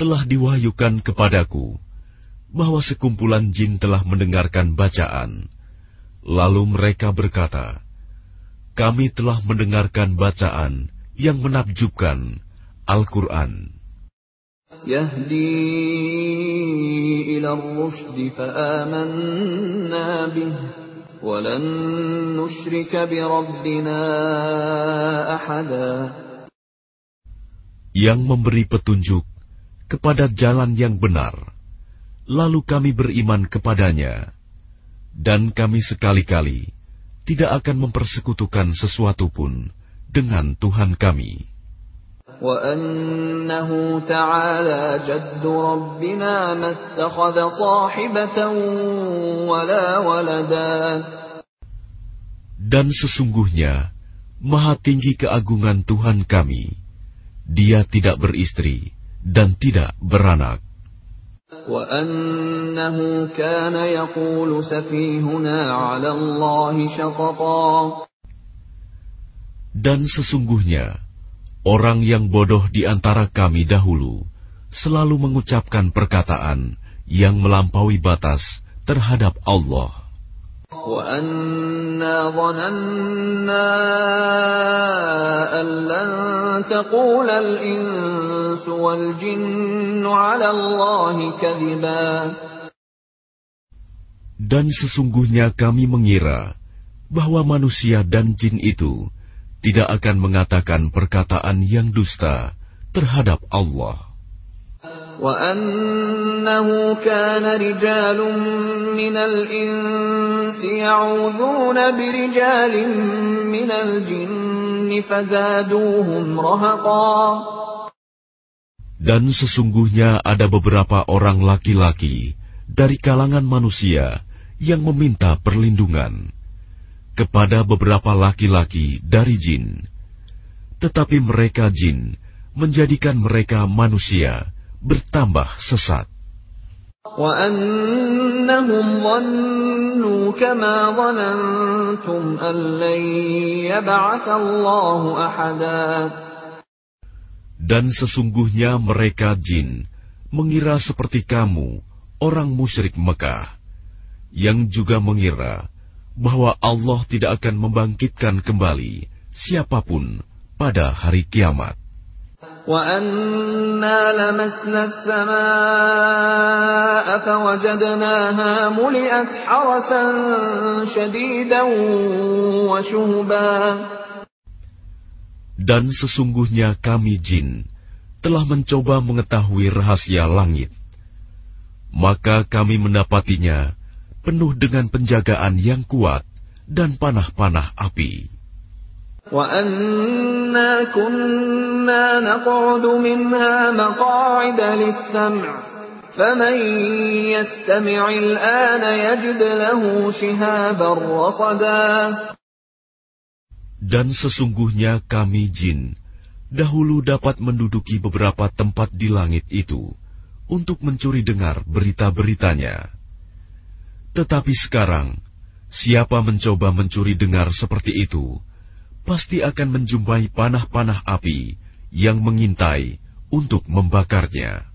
telah diwahyukan kepadaku bahwa sekumpulan jin telah mendengarkan bacaan. Lalu mereka berkata, "Kami telah mendengarkan bacaan yang menakjubkan Al-Quran." يهدي إلى الرشد فآمنا به ولن نشرك بربنا أحدا yang memberi petunjuk kepada jalan yang benar. Lalu kami beriman kepadanya, dan kami sekali-kali tidak akan mempersekutukan sesuatu pun dengan Tuhan kami. وأنه تعالى جد ربنا ما اتخذ صاحبة ولا ولدا Dan sesungguhnya, maha tinggi keagungan Tuhan kami. Dia tidak beristri dan tidak beranak. Dan sesungguhnya, orang yang bodoh di antara kami dahulu selalu mengucapkan perkataan yang melampaui batas terhadap Allah. وأنا ظننا أن لن تقول الإنس والجن على الله كذبا Dan sesungguhnya kami mengira bahwa manusia dan jin itu tidak akan mengatakan perkataan yang dusta terhadap Allah. وأنه كان رجال من الإنس يعوذون برجال من الجن فزادوهم رهقا Dan sesungguhnya ada beberapa orang laki-laki dari kalangan manusia yang meminta perlindungan kepada beberapa laki-laki dari jin. Tetapi mereka jin menjadikan mereka manusia bertambah sesat. وأنهم ظنوا كما ظننتم أن لن يبعث الله أحدا Dan sesungguhnya mereka jin mengira seperti kamu, orang musyrik Mekah, yang juga mengira bahwa Allah tidak akan membangkitkan kembali siapapun pada hari kiamat. وأنا لمسنا السماء فوجدناها ملئت حرسا شديدا وشهبا Dan sesungguhnya kami jin telah mencoba mengetahui rahasia langit. Maka kami mendapatinya penuh dengan penjagaan yang kuat dan panah-panah api. وأنا كنا نقعد منها مقاعد للسمع فمن يستمع الآن يجد له شهابا رصدا Dan sesungguhnya kami jin dahulu dapat menduduki beberapa tempat di langit itu untuk mencuri dengar berita-beritanya. Tetapi sekarang, siapa mencoba mencuri dengar seperti itu, pasti akan menjumpai panah-panah api yang mengintai untuk membakarnya.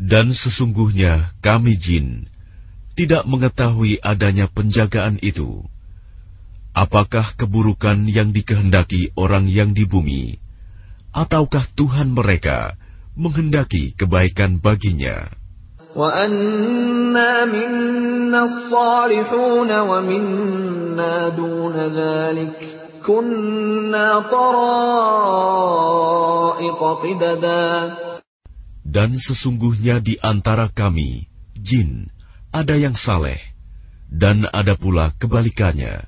Dan sesungguhnya kami jin tidak mengetahui adanya penjagaan itu. Apakah keburukan yang dikehendaki orang yang di bumi, ataukah Tuhan mereka menghendaki kebaikan baginya? Dan sesungguhnya di antara kami, jin, ada yang saleh, dan ada pula kebalikannya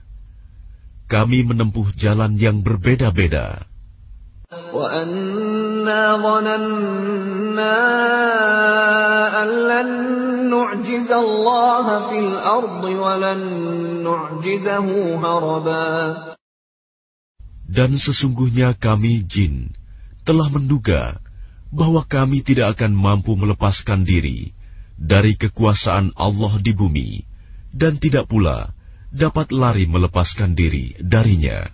kami menempuh jalan yang berbeda-beda. Dan sesungguhnya kami jin telah menduga bahwa kami tidak akan mampu melepaskan diri dari kekuasaan Allah di bumi dan tidak pula dapat lari melepaskan diri darinya.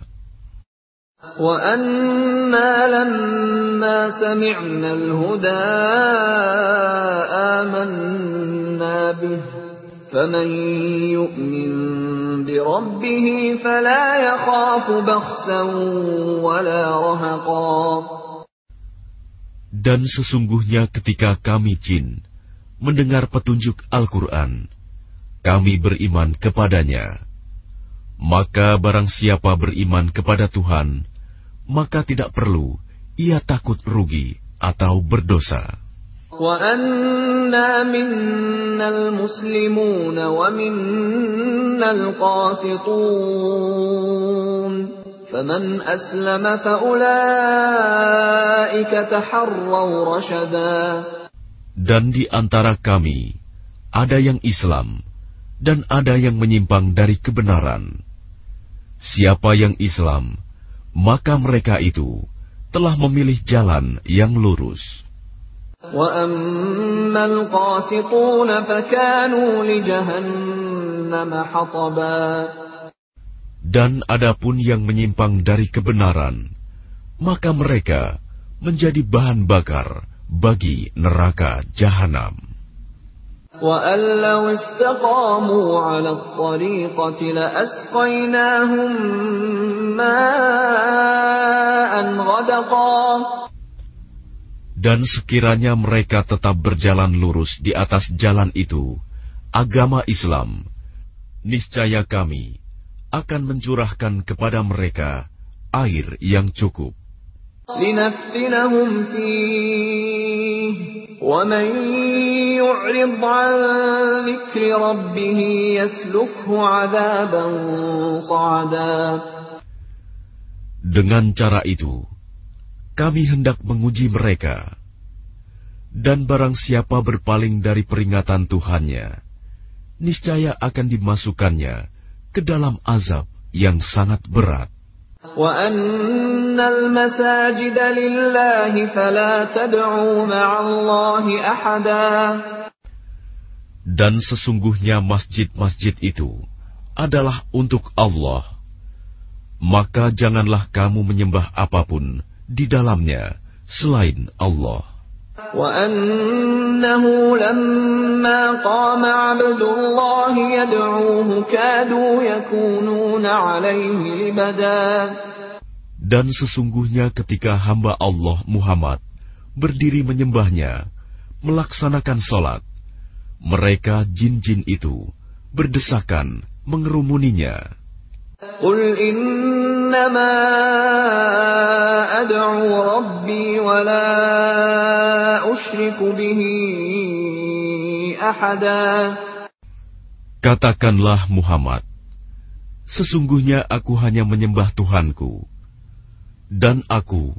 Dan sesungguhnya ketika kami jin mendengar petunjuk Al-Quran, kami beriman kepadanya. Maka barang siapa beriman kepada Tuhan, maka tidak perlu ia takut rugi atau berdosa. Dan di antara kami, ada yang Islam, dan ada yang menyimpang dari kebenaran. Siapa yang Islam, maka mereka itu telah memilih jalan yang lurus. Dan adapun yang menyimpang dari kebenaran, maka mereka menjadi bahan bakar bagi neraka jahanam. وَأَن لَّوْ اسْتَقَامُوا عَلَى الطَّرِيقَةِ لَأَسْقَيْنَاهُم مَّاءً غَدَقًا Dan sekiranya mereka tetap berjalan lurus di atas jalan itu, agama Islam, niscaya kami akan mencurahkan kepada mereka air yang cukup. لِنَفْتِنَهُمْ فِيهِ وَمَن يُعْرِضْ عَن ذِكْرِ رَبِّهِ يَسْلُكْهُ عَذَابًا صَعَدًا Dengan cara itu, kami hendak menguji mereka. Dan barang siapa berpaling dari peringatan Tuhannya, niscaya akan dimasukkannya ke dalam azab yang sangat berat. وَأَنَّ الْمَسَاجِدَ لِلَّهِ فَلَا تَدْعُوا مَعَ اللَّهِ أَحَدًا Dan sesungguhnya masjid-masjid itu adalah untuk Allah. Maka janganlah kamu menyembah apapun di dalamnya selain Allah. وَأَنَّهُ لَمَّا قَامَ عَبْدُ اللَّهِ يَدْعُوهُ كَادُوا يَكُونُونَ عَلَيْهِ لِبَدًا Dan sesungguhnya ketika hamba Allah Muhammad berdiri menyembahnya, melaksanakan sholat, mereka jin-jin itu berdesakan mengerumuninya. قُلْ إِنَّمَا أَدْعُو رَبِّي وَلَا أُشْرِكُ بِهِ أَحَدًا Katakanlah Muhammad, sesungguhnya aku hanya menyembah Tuhanku, dan aku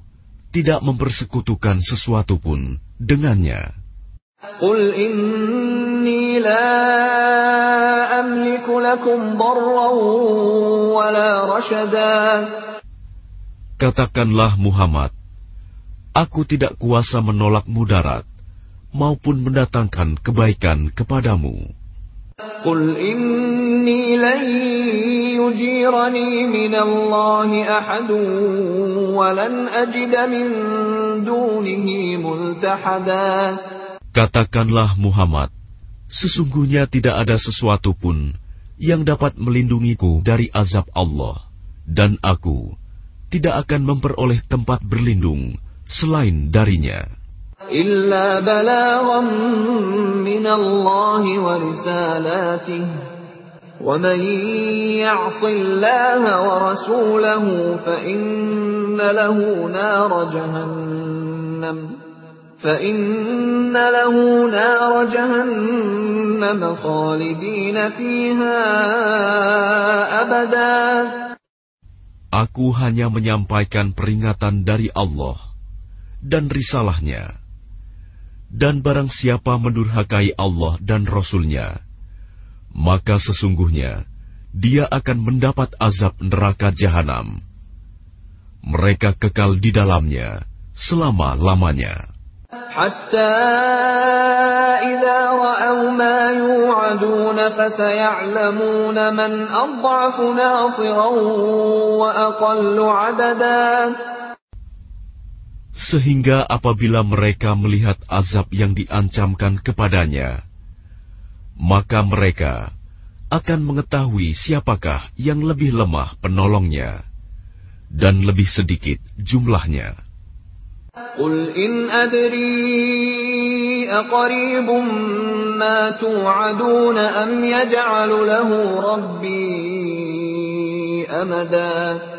tidak mempersekutukan sesuatu pun dengannya. قُلْ إِنِّي لَا أَمْلِكُ لَكُمْ ضَرًّا وَلَا رَشَدًا Katakanlah Muhammad, aku tidak kuasa menolak mudarat maupun mendatangkan kebaikan kepadamu. قُلْ إِنِّي لَن يُجِيرَنِي مِنَ اللَّهِ أَحَدٌ وَلَنْ أَجِدَ مِن دُونِهِ مُلْتَحَدًا Katakanlah Muhammad, Sesungguhnya tidak ada sesuatu pun yang dapat melindungiku dari azab Allah, dan aku tidak akan memperoleh tempat berlindung selain darinya. فَإِنَّ لَهُ نَارَ جَهَنَّمَ جهنم خالدين فيها أبدا Aku hanya menyampaikan peringatan dari Allah dan risalahnya. Dan barang siapa mendurhakai Allah dan Rasulnya, maka sesungguhnya dia akan mendapat azab neraka jahanam. Mereka kekal di dalamnya selama-lamanya. حتى إذا رأوا ما يوعدون فسيعلمون من أضعف ناصرا وأقل عددا Sehingga apabila mereka melihat azab yang diancamkan kepadanya, maka mereka akan mengetahui siapakah yang lebih lemah penolongnya dan lebih sedikit jumlahnya. قل إن أدري أقريب ما توعدون أم يجعل له ربي أمدا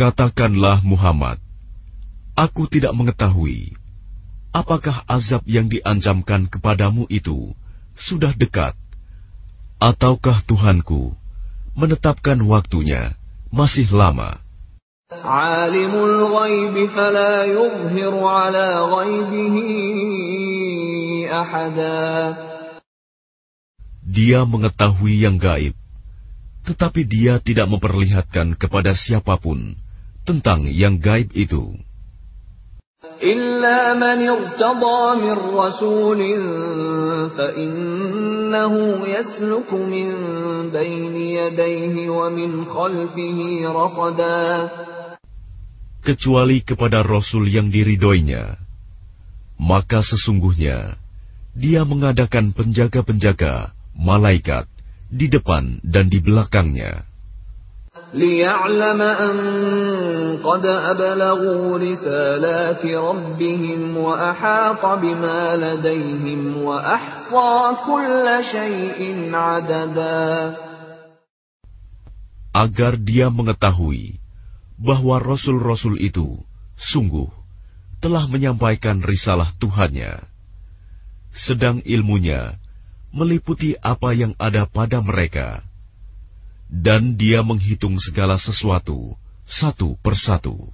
Katakanlah Muhammad, aku tidak mengetahui apakah azab yang diancamkan kepadamu itu sudah dekat, ataukah Tuhanku menetapkan waktunya masih lama. عالم الغيب فلا يظهر على غيبه أحدا Dia mengetahui yang gaib, tetapi dia tidak memperlihatkan kepada siapapun tentang yang gaib itu. إلا من ارتضى من رسول فإنه يسلك من بين يديه ومن خلفه رصدا kecuali kepada Rasul yang diridoinya. Maka sesungguhnya dia mengadakan penjaga-penjaga, malaikat, di depan dan di belakangnya. ليعلم أن قد أبلغوا رسالات ربهم وأحاط بما لديهم وأحصى كل شيء عددا Agar dia mengetahui bahwa rasul-rasul itu sungguh telah menyampaikan risalah Tuhannya, sedang ilmunya meliputi apa yang ada pada mereka, dan dia menghitung segala sesuatu satu persatu.